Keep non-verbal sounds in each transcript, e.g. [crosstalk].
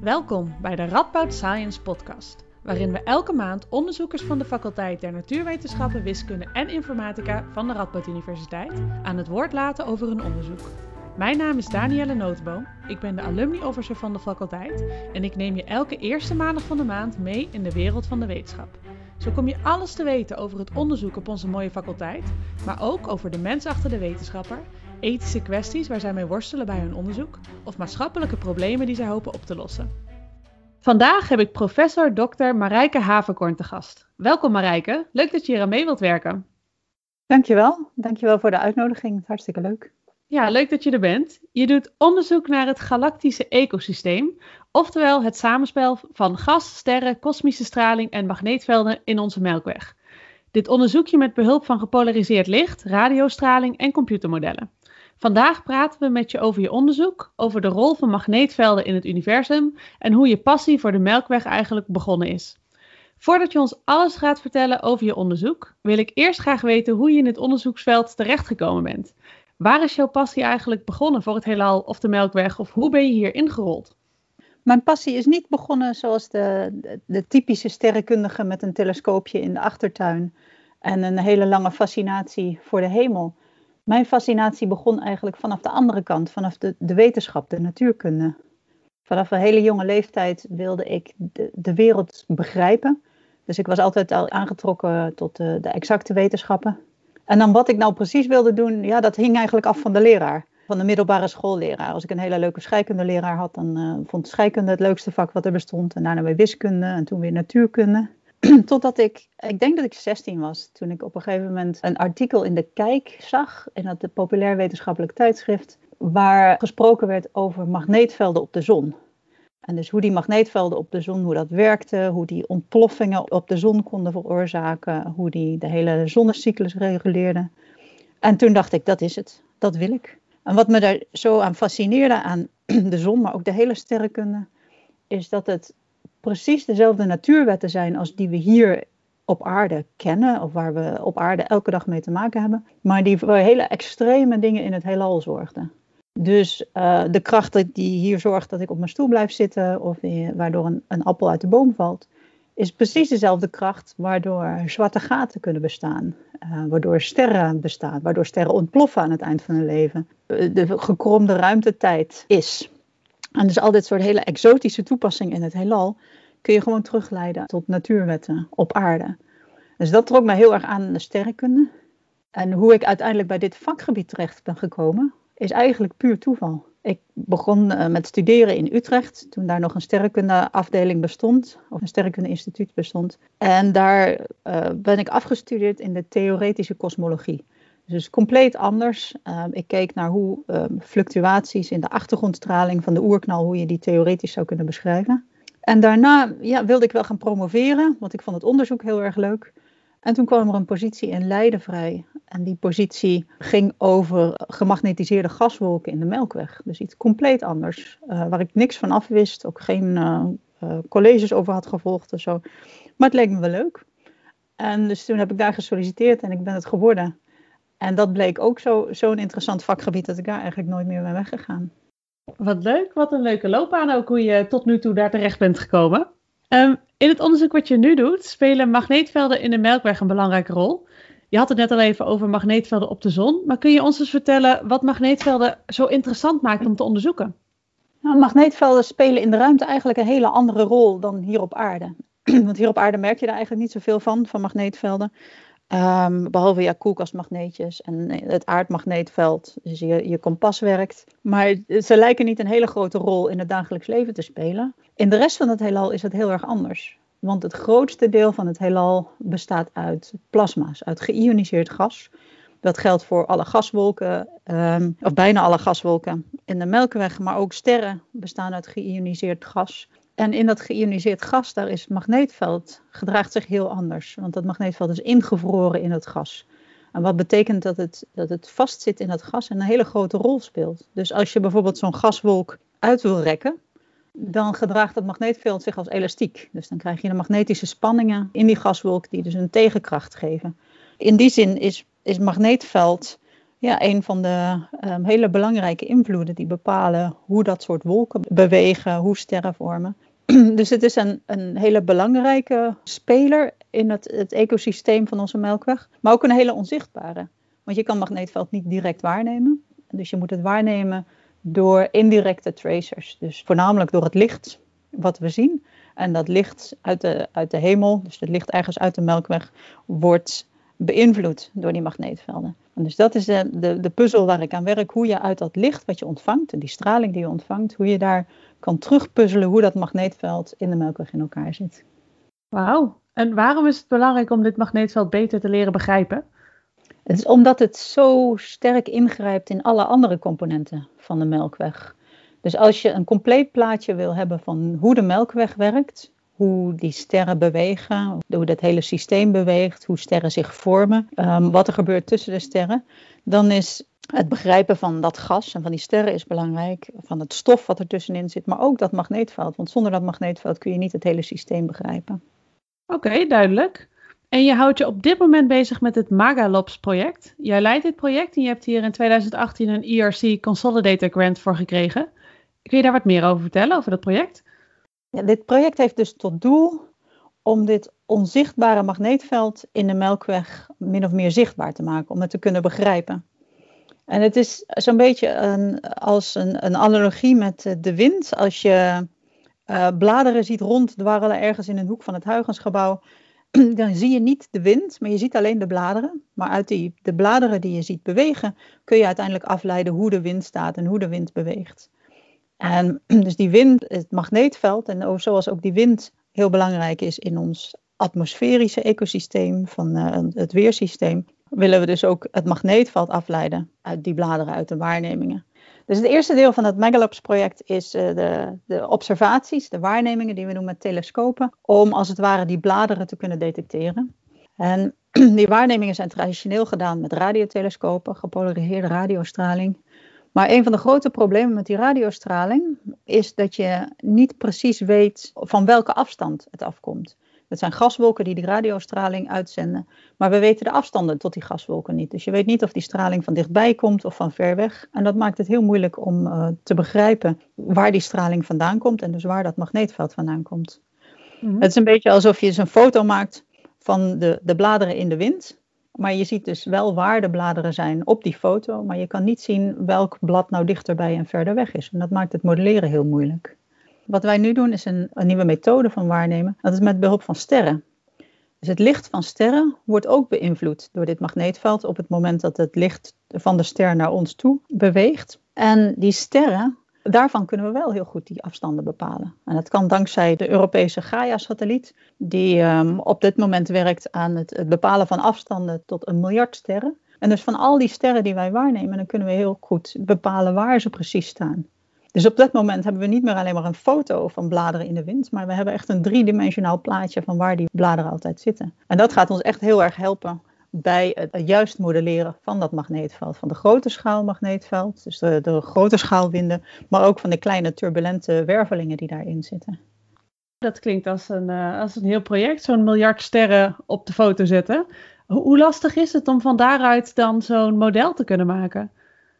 Welkom bij de Radboud Science Podcast, waarin we elke maand onderzoekers van de faculteit der Natuurwetenschappen, Wiskunde en Informatica van de Radboud Universiteit aan het woord laten over hun onderzoek. Mijn naam is Danielle Notenboom, ik ben de alumni officer van de faculteit en ik neem je elke eerste maandag van de maand mee in de wereld van de wetenschap. Zo kom je alles te weten over het onderzoek op onze mooie faculteit, maar ook over de mens achter de wetenschapper ethische kwesties waar zij mee worstelen bij hun onderzoek of maatschappelijke problemen die zij hopen op te lossen. Vandaag heb ik professor Dr. Marijke Haverkorn te gast. Welkom Marijke, leuk dat je hier aan mee wilt werken. Dankjewel, dankjewel voor de uitnodiging, hartstikke leuk. Ja, leuk dat je er bent. Je doet onderzoek naar het galactische ecosysteem, oftewel het samenspel van gas, sterren, kosmische straling en magneetvelden in onze Melkweg. Dit onderzoek je met behulp van gepolariseerd licht, radiostraling en computermodellen. Vandaag praten we met je over je onderzoek, over de rol van magneetvelden in het universum en hoe je passie voor de Melkweg eigenlijk begonnen is. Voordat je ons alles gaat vertellen over je onderzoek, wil ik eerst graag weten hoe je in het onderzoeksveld terechtgekomen bent. Waar is jouw passie eigenlijk begonnen voor het heelal of de Melkweg of hoe ben je hier ingerold? Mijn passie is niet begonnen zoals de, de, de typische sterrenkundige met een telescoopje in de achtertuin en een hele lange fascinatie voor de hemel. Mijn fascinatie begon eigenlijk vanaf de andere kant, vanaf de, de wetenschap, de natuurkunde. Vanaf een hele jonge leeftijd wilde ik de, de wereld begrijpen. Dus ik was altijd al aangetrokken tot de, de exacte wetenschappen. En dan wat ik nou precies wilde doen, ja, dat hing eigenlijk af van de leraar. Van de middelbare schoolleraar. Als ik een hele leuke scheikundeleraar had, dan uh, vond scheikunde het leukste vak wat er bestond. En daarna weer wiskunde en toen weer natuurkunde. [clears throat] Totdat ik, ik denk dat ik 16 was, toen ik op een gegeven moment een artikel in de Kijk zag, in dat populair wetenschappelijk tijdschrift, waar gesproken werd over magneetvelden op de zon. En dus hoe die magneetvelden op de zon, hoe dat werkte, hoe die ontploffingen op de zon konden veroorzaken, hoe die de hele zonnecyclus reguleerden. En toen dacht ik, dat is het, dat wil ik. En wat me daar zo aan fascineerde aan [clears throat] de zon, maar ook de hele sterrenkunde, is dat het precies dezelfde natuurwetten zijn als die we hier op aarde kennen, of waar we op aarde elke dag mee te maken hebben, maar die voor hele extreme dingen in het heelal zorgden. Dus uh, de kracht die hier zorgt dat ik op mijn stoel blijf zitten, of waardoor een, een appel uit de boom valt, is precies dezelfde kracht waardoor zwarte gaten kunnen bestaan, uh, waardoor sterren bestaan, waardoor sterren ontploffen aan het eind van hun leven. Uh, de gekromde ruimtetijd is. En dus al dit soort hele exotische toepassingen in het heelal kun je gewoon terugleiden tot natuurwetten op aarde. Dus dat trok mij heel erg aan de sterrenkunde. En hoe ik uiteindelijk bij dit vakgebied terecht ben gekomen, is eigenlijk puur toeval. Ik begon uh, met studeren in Utrecht, toen daar nog een sterrenkundeafdeling bestond, of een sterrenkundeinstituut bestond. En daar uh, ben ik afgestudeerd in de theoretische kosmologie. Dus compleet anders. Uh, ik keek naar hoe um, fluctuaties in de achtergrondstraling van de oerknal, hoe je die theoretisch zou kunnen beschrijven. En daarna ja, wilde ik wel gaan promoveren, want ik vond het onderzoek heel erg leuk. En toen kwam er een positie in Leiden vrij. En die positie ging over gemagnetiseerde gaswolken in de Melkweg. Dus iets compleet anders, uh, waar ik niks van af wist, ook geen uh, uh, colleges over had gevolgd of zo. Maar het leek me wel leuk. En dus toen heb ik daar gesolliciteerd en ik ben het geworden. En dat bleek ook zo'n zo interessant vakgebied dat ik daar eigenlijk nooit meer ben weggegaan. Wat leuk, wat een leuke loopbaan ook hoe je tot nu toe daar terecht bent gekomen. Um, in het onderzoek wat je nu doet, spelen magneetvelden in de Melkweg een belangrijke rol. Je had het net al even over magneetvelden op de zon, maar kun je ons eens vertellen wat magneetvelden zo interessant maakt om te onderzoeken? Nou, magneetvelden spelen in de ruimte eigenlijk een hele andere rol dan hier op aarde. [clears throat] Want hier op aarde merk je daar eigenlijk niet zoveel van, van magneetvelden. Um, behalve ja, koelkastmagneetjes en het aardmagneetveld, dus je, je kompas werkt. Maar ze lijken niet een hele grote rol in het dagelijks leven te spelen. In de rest van het heelal is het heel erg anders. Want het grootste deel van het heelal bestaat uit plasma's, uit geïoniseerd gas. Dat geldt voor alle gaswolken, um, of bijna alle gaswolken in de Melkweg, maar ook sterren bestaan uit geïoniseerd gas. En in dat geïoniseerd gas, daar is het magneetveld, gedraagt zich heel anders. Want dat magneetveld is ingevroren in het gas. En wat betekent dat het, dat het vastzit in dat gas en een hele grote rol speelt. Dus als je bijvoorbeeld zo'n gaswolk uit wil rekken, dan gedraagt het magneetveld zich als elastiek. Dus dan krijg je de magnetische spanningen in die gaswolk die dus een tegenkracht geven. In die zin is, is magneetveld Ja, een van de ehm, hele belangrijke invloeden die bepalen hoe dat soort wolken bewegen, hoe sterren vormen. [clears throat] dus het is een, een hele belangrijke speler in het, het ecosysteem van onze melkweg, maar ook een hele onzichtbare. Want je kan magneetveld niet direct waarnemen. Dus je moet het waarnemen door indirecte tracers. Dus voornamelijk door het licht wat we zien. En dat licht uit de, uit de hemel, dus het licht ergens uit de melkweg, wordt beïnvloed door die magneetvelden. En dus dat is de, de, de puzzel waar ik aan werk. Hoe je uit dat licht wat je ontvangt en die straling die je ontvangt, hoe je daar kan terugpuzzelen hoe dat magneetveld in de melkweg in elkaar zit. Wauw. En waarom is het belangrijk om dit magneetveld beter te leren begrijpen? Het is omdat het zo sterk ingrijpt in alle andere componenten van de melkweg. Dus als je een compleet plaatje wil hebben van hoe de melkweg werkt, hoe die sterren bewegen, hoe dat hele systeem beweegt, hoe sterren zich vormen, um, wat er gebeurt tussen de sterren, dan is het begrijpen van dat gas en van die sterren is belangrijk, van het stof wat er tussenin zit, maar ook dat magneetveld. Want zonder dat magneetveld kun je niet het hele systeem begrijpen. Oké, duidelijk. En je houdt je op dit moment bezig met het Magalobs project. Jij leidt dit project en je hebt hier in 2018 een ERC Consolidator Grant voor gekregen. Kun je daar wat meer over vertellen, over dat project? Ja, dit project heeft dus tot doel om dit onzichtbare magneetveld in de Melkweg min of meer zichtbaar te maken, om het te kunnen begrijpen. En het is zo'n beetje een, als een, een, analogie met de wind. Als je uh, bladeren ziet ronddwarrelen ergens in een hoek van het Huygensgebouw, [clears throat] dan zie je niet de wind, maar je ziet alleen de bladeren. Maar uit die, de bladeren die je ziet bewegen, kun je uiteindelijk afleiden hoe de wind staat en hoe de wind beweegt. En [clears throat] dus die wind, het magneetveld, en zoals ook die wind heel belangrijk is in ons atmosferische ecosysteem van uh, het weersysteem, willen we dus ook het magneetveld afleiden uit die bladeren, uit de waarnemingen. Dus het eerste deel van het Megalobs-project is uh, de, de, observaties, de waarnemingen die we doen met telescopen, om als het ware die bladeren te kunnen detecteren. En [clears throat] die waarnemingen zijn traditioneel gedaan met radiotelescopen, gepolariseerde radiostraling. Maar een van de grote problemen met die radiostraling is dat je niet precies weet van welke afstand het afkomt. Het zijn gaswolken die die radiostraling uitzenden, maar we weten de afstanden tot die gaswolken niet. Dus je weet niet of die straling van dichtbij komt of van ver weg. En dat maakt het heel moeilijk om uh, te begrijpen waar die straling vandaan komt en dus waar dat magneetveld vandaan komt. Mm -hmm. Het is een beetje alsof je eens een foto maakt van de, de bladeren in de wind. Maar je ziet dus wel waar de bladeren zijn op die foto, maar je kan niet zien welk blad nou dichterbij en verder weg is. En dat maakt het modelleren heel moeilijk. Wat wij nu doen is een, een nieuwe methode van waarnemen. Dat is met behulp van sterren. Dus het licht van sterren wordt ook beïnvloed door dit magneetveld op het moment dat het licht van de ster naar ons toe beweegt. En die sterren, daarvan kunnen we wel heel goed die afstanden bepalen. En dat kan dankzij de Europese Gaia-satelliet, die um, op dit moment werkt aan het, het bepalen van afstanden tot een miljard sterren. En dus van al die sterren die wij waarnemen, dan kunnen we heel goed bepalen waar ze precies staan. Dus op dat moment hebben we niet meer alleen maar een foto van bladeren in de wind, maar we hebben echt een driedimensionaal plaatje van waar die bladeren altijd zitten. En dat gaat ons echt heel erg helpen bij het juist modelleren van dat magneetveld. Van de grote schaal magneetveld, dus de, de grote schaalwinden, maar ook van de kleine turbulente wervelingen die daarin zitten. Dat klinkt als een, uh, als een heel project, zo'n miljard sterren op de foto zetten. Hoe lastig is het om van daaruit dan zo'n model te kunnen maken?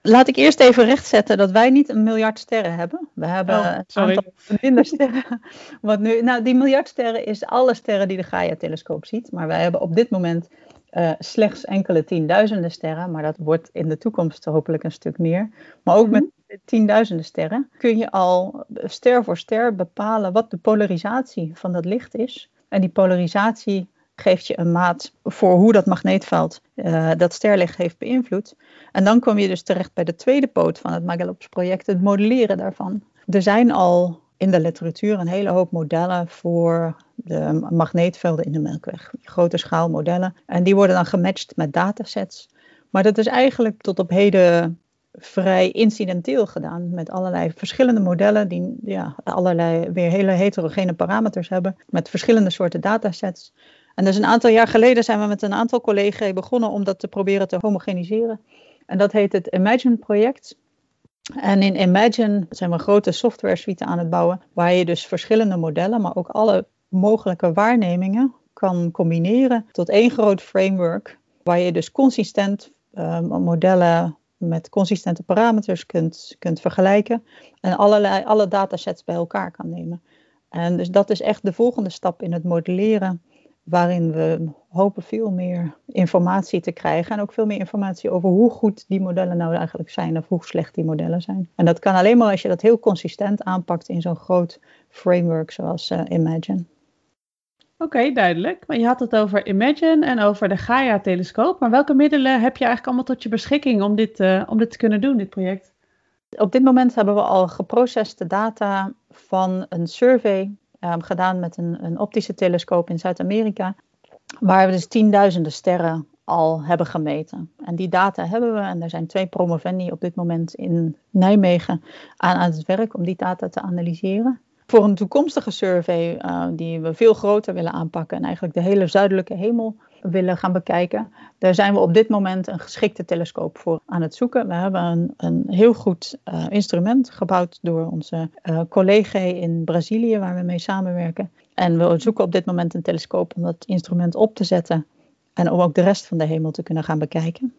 Laat ik eerst even rechtzetten dat wij niet een miljard sterren hebben. We hebben oh, een aantal minder sterren. Wat nu, nou, die miljard sterren is alle sterren die de Gaia-telescoop ziet. Maar wij hebben op dit moment uh, slechts enkele tienduizenden sterren. Maar dat wordt in de toekomst hopelijk een stuk meer. Maar ook met tienduizenden sterren kun je al ster voor ster bepalen wat de polarisatie van dat licht is. En die polarisatie geeft je een maat voor hoe dat magneetveld uh, dat sterlicht heeft beïnvloed. En dan kom je dus terecht bij de tweede poot van het Magalop's project, het modelleren daarvan. Er zijn al in de literatuur een hele hoop modellen voor de magneetvelden in de Melkweg. Grote schaalmodellen. En die worden dan gematcht met datasets. Maar dat is eigenlijk tot op heden vrij incidenteel gedaan. Met allerlei verschillende modellen die ja, allerlei weer hele heterogene parameters hebben. Met verschillende soorten datasets. En dus een aantal jaar geleden zijn we met een aantal collega's begonnen om dat te proberen te homogeniseren. En dat heet het Imagine project. En in Imagine zijn we een grote software suite aan het bouwen, waar je dus verschillende modellen, maar ook alle mogelijke waarnemingen kan combineren tot één groot framework, waar je dus consistent uh, modellen met consistente parameters kunt, kunt vergelijken en allerlei, alle datasets bij elkaar kan nemen. En dus dat is echt de volgende stap in het modelleren, waarin we hopen veel meer informatie te krijgen en ook veel meer informatie over hoe goed die modellen nou eigenlijk zijn of hoe slecht die modellen zijn. En dat kan alleen maar als je dat heel consistent aanpakt in zo'n groot framework zoals uh, Imagine. Oké, duidelijk. Maar je had het over Imagine en over de Gaia-telescoop. Maar welke middelen heb je eigenlijk allemaal tot je beschikking om dit, uh, om dit te kunnen doen, dit project? Op dit moment hebben we al geprocesste data van een survey um, gedaan met een, een optische telescoop in Zuid-Amerika. Waar we dus tienduizenden sterren al hebben gemeten. En die data hebben we en er zijn twee promovendi op dit moment in Nijmegen aan, het werk om die data te analyseren voor een toekomstige survey uh, die we veel groter willen aanpakken en eigenlijk de hele zuidelijke hemel willen gaan bekijken, daar zijn we op dit moment een geschikte telescoop voor aan het zoeken. We hebben een, een heel goed uh, instrument gebouwd door onze uh, collega in Brazilië, waar we mee samenwerken. En we zoeken op dit moment een telescoop om dat instrument op te zetten en om ook de rest van de hemel te kunnen gaan bekijken.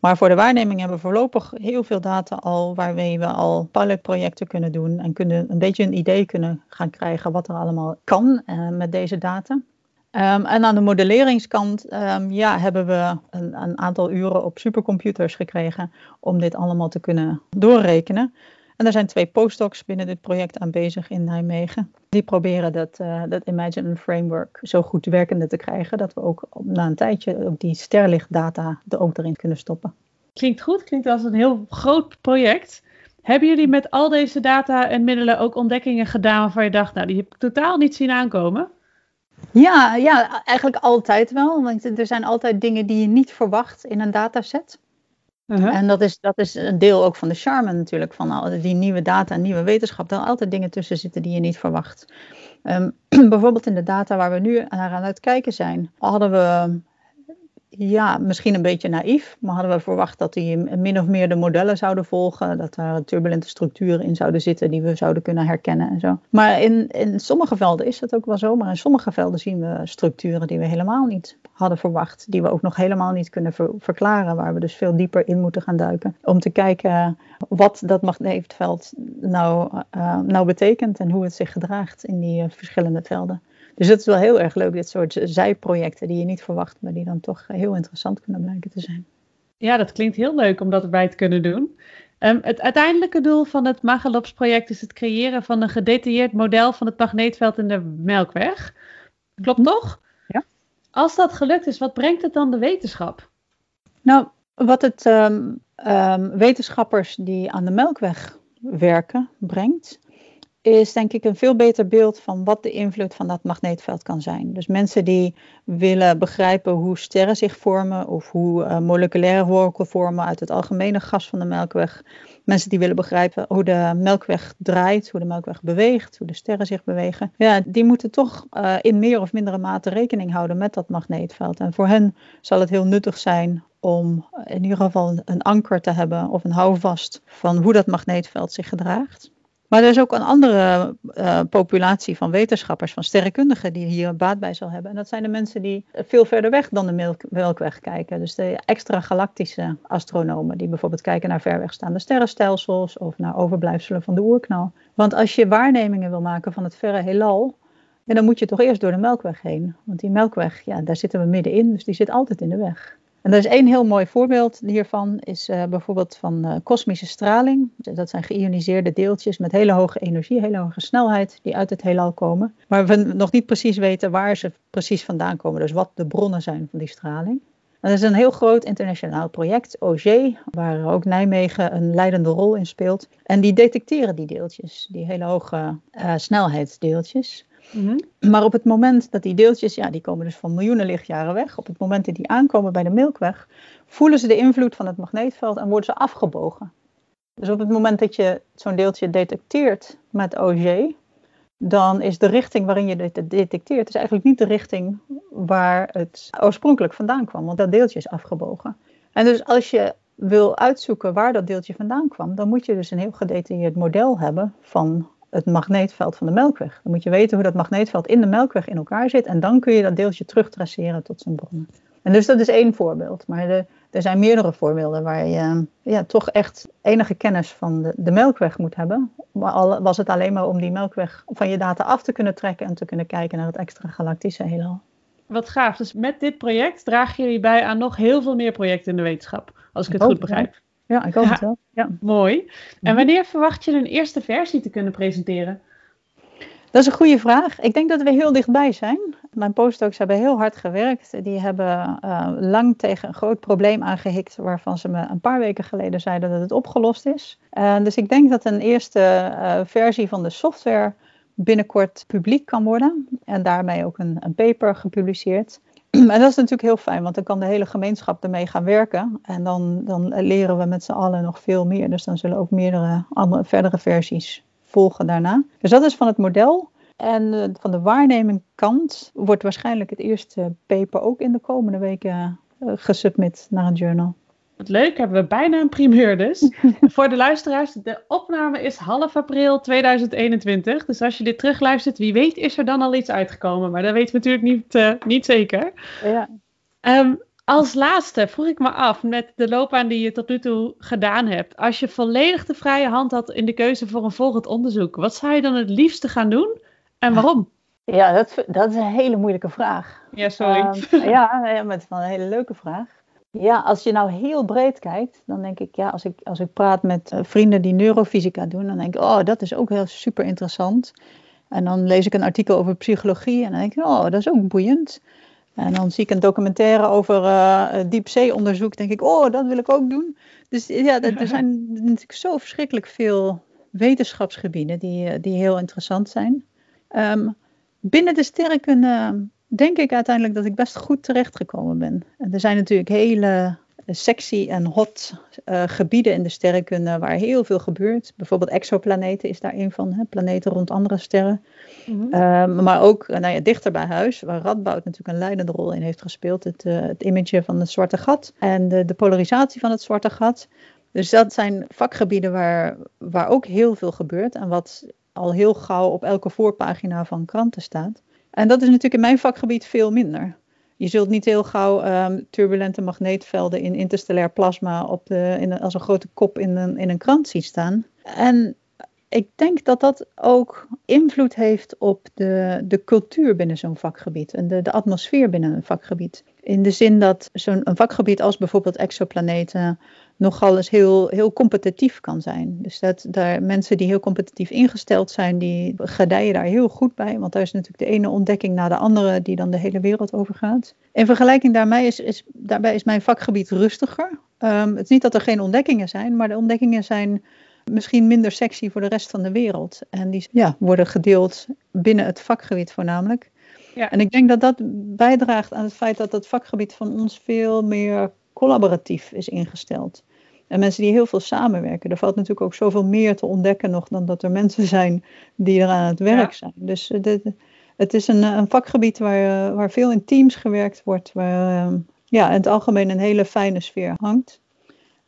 Maar voor de waarneming hebben we voorlopig heel veel data al waarmee we al pilotprojecten kunnen doen en kunnen een beetje een idee kunnen gaan krijgen wat er allemaal kan uh, met deze data. Um, en aan de modelleringskant um, ja, hebben we een, een, aantal uren op supercomputers gekregen om dit allemaal te kunnen doorrekenen. En er zijn twee postdocs binnen dit project aanwezig in Nijmegen. Die proberen dat, uh, dat Imagine Framework zo goed werkende te krijgen dat we ook na een tijdje ook die sterlichtdata er ook erin kunnen stoppen. Klinkt goed, klinkt als een heel groot project. Hebben jullie met al deze data en middelen ook ontdekkingen gedaan waarvan je dacht, nou die heb ik totaal niet zien aankomen? Ja, ja, eigenlijk altijd wel. Want er zijn altijd dingen die je niet verwacht in een dataset. Uh-huh. En dat is, dat is een deel ook van de charme natuurlijk, van die nieuwe data en nieuwe wetenschap. Er zijn altijd dingen tussen zitten die je niet verwacht. Um, [clears throat] bijvoorbeeld in de data waar we nu naar aan het kijken zijn, hadden we ja, misschien een beetje naïef, maar hadden we verwacht dat die min of meer de modellen zouden volgen, dat er turbulente structuren in zouden zitten die we zouden kunnen herkennen en zo. Maar in, in sommige velden is dat ook wel zo, maar in sommige velden zien we structuren die we helemaal niet hadden verwacht, die we ook nog helemaal niet kunnen verklaren, waar we dus veel dieper in moeten gaan duiken, om te kijken wat dat magneetveld nou, uh, nou betekent en hoe het zich gedraagt in die uh, verschillende velden. Dus het is wel heel erg leuk, dit soort zijprojecten die je niet verwacht, maar die dan toch heel interessant kunnen blijken te zijn. Ja, dat klinkt heel leuk om dat erbij te kunnen doen. Um, het uiteindelijke doel van het Magalops-project is het creëren van een gedetailleerd model van het magneetveld in de Melkweg. Klopt mhm. toch? Ja. Als dat gelukt is, wat brengt het dan de wetenschap? Nou, wat het um, um, wetenschappers die aan de Melkweg werken brengt, is denk ik een veel beter beeld van wat de invloed van dat magneetveld kan zijn. Dus mensen die willen begrijpen hoe sterren zich vormen of hoe uh, moleculaire wolken vormen uit het algemene gas van de melkweg. Mensen die willen begrijpen hoe de melkweg draait, hoe de melkweg beweegt, hoe de sterren zich bewegen. Ja, die moeten toch uh, in meer of mindere mate rekening houden met dat magneetveld. En voor hen zal het heel nuttig zijn om in ieder geval een anker te hebben of een houvast van hoe dat magneetveld zich gedraagt. Maar er is ook een andere uh, populatie van wetenschappers, van sterrenkundigen, die hier baat bij zal hebben. En dat zijn de mensen die veel verder weg dan de Melkweg kijken. Dus de extra galactische astronomen, die bijvoorbeeld kijken naar ver wegstaande sterrenstelsels of naar overblijfselen van de oerknal. Want als je waarnemingen wil maken van het verre heelal, dan moet je toch eerst door de Melkweg heen. Want die Melkweg, ja, daar zitten we middenin, dus die zit altijd in de weg. En er is één heel mooi voorbeeld hiervan, is uh, bijvoorbeeld van uh, kosmische straling. Dat zijn geïoniseerde deeltjes met hele hoge energie, hele hoge snelheid, die uit het heelal komen. Maar we nog niet precies weten waar ze precies vandaan komen, dus wat de bronnen zijn van die straling. En dat is een heel groot internationaal project, OG, waar ook Nijmegen een leidende rol in speelt. En die detecteren die deeltjes, die hele hoge uh, snelheidsdeeltjes. Mhm. Maar op het moment dat die deeltjes, ja, die komen dus van miljoenen lichtjaren weg. Op het moment dat die aankomen bij de Melkweg, voelen ze de invloed van het magneetveld en worden ze afgebogen. Dus op het moment dat je zo'n deeltje detecteert met OG, dan is de richting waarin je dit detecteert, is eigenlijk niet de richting waar het oorspronkelijk vandaan kwam, want dat deeltje is afgebogen. En dus als je wil uitzoeken waar dat deeltje vandaan kwam, dan moet je dus een heel gedetailleerd model hebben van het magneetveld van de melkweg. Dan moet je weten hoe dat magneetveld in de melkweg in elkaar zit en dan kun je dat deeltje terugtraceren tot zijn bronnen. En dus dat is één voorbeeld. Maar de, er zijn meerdere voorbeelden waar je ja, toch echt enige kennis van de, de melkweg moet hebben. Maar al was het alleen maar om die melkweg van je data af te kunnen trekken en te kunnen kijken naar het extra galactische heelal. Wat gaaf. Dus met dit project dragen jullie bij aan nog heel veel meer projecten in de wetenschap, als ik, het goed begrijp. Ja, ik hoop het wel. Ja. Mooi. En mhm. wanneer verwacht je een eerste versie te kunnen presenteren? Dat is een goede vraag. Ik denk dat we heel dichtbij zijn. Mijn postdocs hebben heel hard gewerkt. Die hebben uh, lang tegen een groot probleem aangehikt, waarvan ze me een paar weken geleden zeiden dat het opgelost is. Uh, dus ik denk dat een eerste uh, versie van de software binnenkort publiek kan worden. En daarmee ook een, een paper gepubliceerd. [clears throat] En dat is natuurlijk heel fijn, want dan kan de hele gemeenschap ermee gaan werken. En dan, dan leren we met z'n allen nog veel meer. Dus dan zullen ook meerdere andere, verdere versies volgen daarna. Dus dat is van het model. En uh, van de waarnemingkant wordt waarschijnlijk het eerste paper ook in de komende weken uh, gesubmit naar een journal. Wat leuk, hebben we bijna een primeur dus. [laughs] Voor de luisteraars, de opname is half april 2021. Dus als je dit terugluistert, wie weet is er dan al iets uitgekomen. Maar dat weten we natuurlijk niet, uh, niet zeker. Ja. Um, als laatste vroeg ik me af, met de loopbaan die je tot nu toe gedaan hebt. Als je volledig de vrije hand had in de keuze voor een volgend onderzoek. Wat zou je dan het liefste gaan doen en waarom? Ja, dat, dat is een hele moeilijke vraag. Ja, sorry. Um, ja, ja, maar het is wel een hele leuke vraag. Ja, als je nou heel breed kijkt, dan denk ik, ja, als ik, als ik praat met uh, vrienden die neurofysica doen, dan denk ik, oh, dat is ook heel super interessant. En dan lees ik een artikel over psychologie en dan denk ik, oh, dat is ook boeiend. En dan zie ik een documentaire over uh, diepzeeonderzoek, denk ik, oh, dat wil ik ook doen. Dus ja, er zijn [laughs] natuurlijk zo verschrikkelijk veel wetenschapsgebieden die, die heel interessant zijn. Um, binnen de sterrenkunde denk ik uiteindelijk dat ik best goed terechtgekomen ben. Er zijn natuurlijk hele sexy en hot uh, gebieden in de sterrenkunde waar heel veel gebeurt. Bijvoorbeeld exoplaneten is daar een van, hè, planeten rond andere sterren. Mm -hmm. maar ook uh, nou ja, dichter bij huis, waar Radboud natuurlijk een leidende rol in heeft gespeeld. Het, uh, het image van het zwarte gat en de, de, polarisatie van het zwarte gat. Dus dat zijn vakgebieden waar, waar ook heel veel gebeurt en wat al heel gauw op elke voorpagina van kranten staat. En dat is natuurlijk in mijn vakgebied veel minder. Je zult niet heel gauw um, turbulente magneetvelden in interstellair plasma op de, in als een grote kop in een, in een krant zien staan. En ik denk dat dat ook invloed heeft op de, de cultuur binnen zo'n vakgebied en de, de atmosfeer binnen een vakgebied. In de zin dat zo'n vakgebied als bijvoorbeeld exoplaneten nogal eens heel, heel competitief kan zijn. Dus dat daar mensen die heel competitief ingesteld zijn, die gedijen daar heel goed bij. Want daar is natuurlijk de ene ontdekking na de andere die dan de hele wereld overgaat. In vergelijking daarmee is, is, daarbij is mijn vakgebied rustiger. Um, het is niet dat er geen ontdekkingen zijn, maar de ontdekkingen zijn misschien minder sexy voor de rest van de wereld. En die ja, worden gedeeld binnen het vakgebied voornamelijk. Ja. En ik denk dat dat bijdraagt aan het feit dat het vakgebied van ons veel meer collaboratief is ingesteld. En mensen die heel veel samenwerken. Er valt natuurlijk ook zoveel meer te ontdekken nog dan dat er mensen zijn die er aan het werk zijn. Dus uh, het is een, een vakgebied waar, uh, waar veel in teams gewerkt wordt, waar ja, in het algemeen een hele fijne sfeer hangt.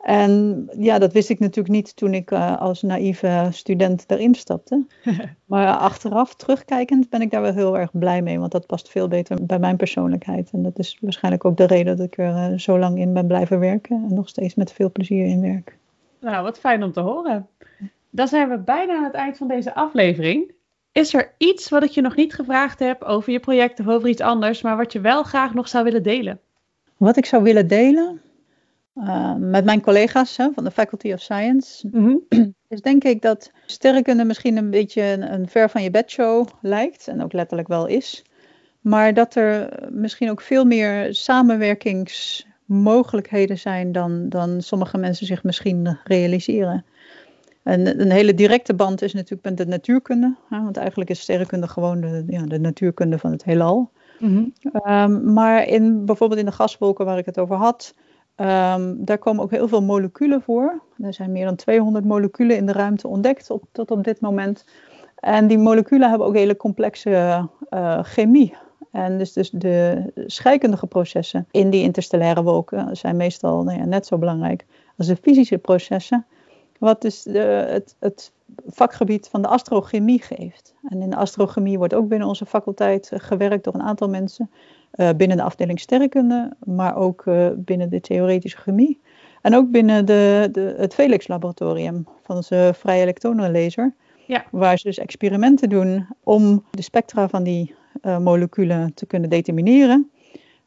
En ja, dat wist ik natuurlijk niet toen ik uh, als naïeve student erin stapte. [laughs] maar achteraf, terugkijkend, ben ik daar wel heel erg blij mee. Want dat past veel beter bij mijn persoonlijkheid. En dat is waarschijnlijk ook de reden dat ik er uh, zo lang in ben blijven werken. En nog steeds met veel plezier in werk. Nou, wat fijn om te horen. Dan zijn we bijna aan het eind van deze aflevering. Is er iets wat ik je nog niet gevraagd heb over je project of over iets anders, maar wat je wel graag nog zou willen delen? Wat ik zou willen delen? Uh, met mijn collega's hè, van de Faculty of Science, mm -hmm. [clears throat] is denk ik dat sterrenkunde misschien een beetje een, een ver van je bedshow lijkt, en ook letterlijk wel is. Maar dat er misschien ook veel meer samenwerkingsmogelijkheden zijn dan, dan sommige mensen zich misschien realiseren. En een hele directe band is natuurlijk met de natuurkunde, hè, want eigenlijk is sterrenkunde gewoon de, ja, de natuurkunde van het heelal. Mm -hmm. um, maar in, bijvoorbeeld in de gaswolken waar ik het over had, Um, daar komen ook heel veel moleculen voor. Er zijn meer dan 200 moleculen in de ruimte ontdekt tot op dit moment. En die moleculen hebben ook hele complexe uh, chemie. En dus, dus de scheikundige processen in die interstellaire wolken zijn meestal nou ja, net zo belangrijk als de fysische processen. Wat dus de, het, het vakgebied van de astrochemie geeft. En in de astrochemie wordt ook binnen onze faculteit gewerkt door een aantal mensen. Binnen de afdeling sterrenkunde, maar ook binnen de theoretische chemie. En ook binnen de, de, het Felix Laboratorium van onze vrije elektronenlaser. Ja. Waar ze dus experimenten doen om de spectra van die moleculen te kunnen determineren.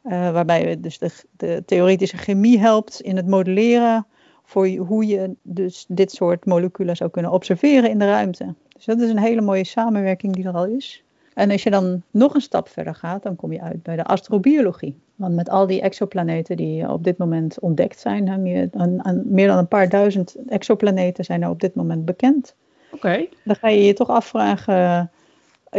waarbij dus de, de theoretische chemie helpt in het modelleren voor hoe je dus dit soort moleculen zou kunnen observeren in de ruimte. Dus dat is een hele mooie samenwerking die er al is. En als je dan nog een stap verder gaat, dan kom je uit bij de astrobiologie. Want met al die exoplaneten die op dit moment ontdekt zijn, meer, dan, meer dan een paar duizend exoplaneten zijn er op dit moment bekend. Oké. Dan ga je je toch afvragen,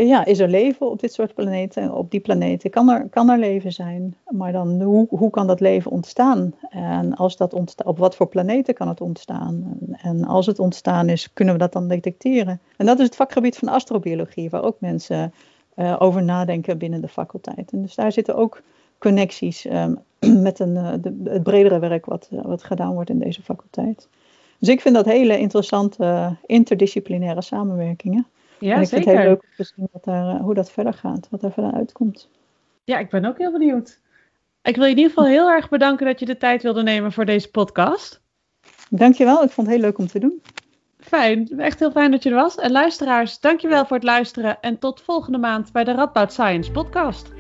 ja, is er leven op dit soort planeten? Op die planeten kan er, kan er leven zijn, maar dan hoe, hoe kan dat leven ontstaan? En als dat op wat voor planeten kan het ontstaan? En als het ontstaan is, kunnen we dat dan detecteren? En dat is het vakgebied van astrobiologie, waar ook mensen uh, over nadenken binnen de faculteit. En dus daar zitten ook connecties um, [clears throat] met een, uh, de, het bredere werk wat, wat gedaan wordt in deze faculteit. Dus ik vind dat hele interessante interdisciplinaire samenwerkingen. Ja, en ik zeker. vind het heel leuk om te zien wat daar, eh, hoe dat verder gaat, wat er verder uitkomt. Ja, ik ben ook heel benieuwd. Ik wil je in ieder geval heel erg bedanken dat je de tijd wilde nemen voor deze podcast. Dankjewel, ik vond het heel leuk om te doen. Fijn, echt heel fijn dat je er was. En luisteraars, dankjewel voor het luisteren en tot volgende maand bij de Radboud Science podcast.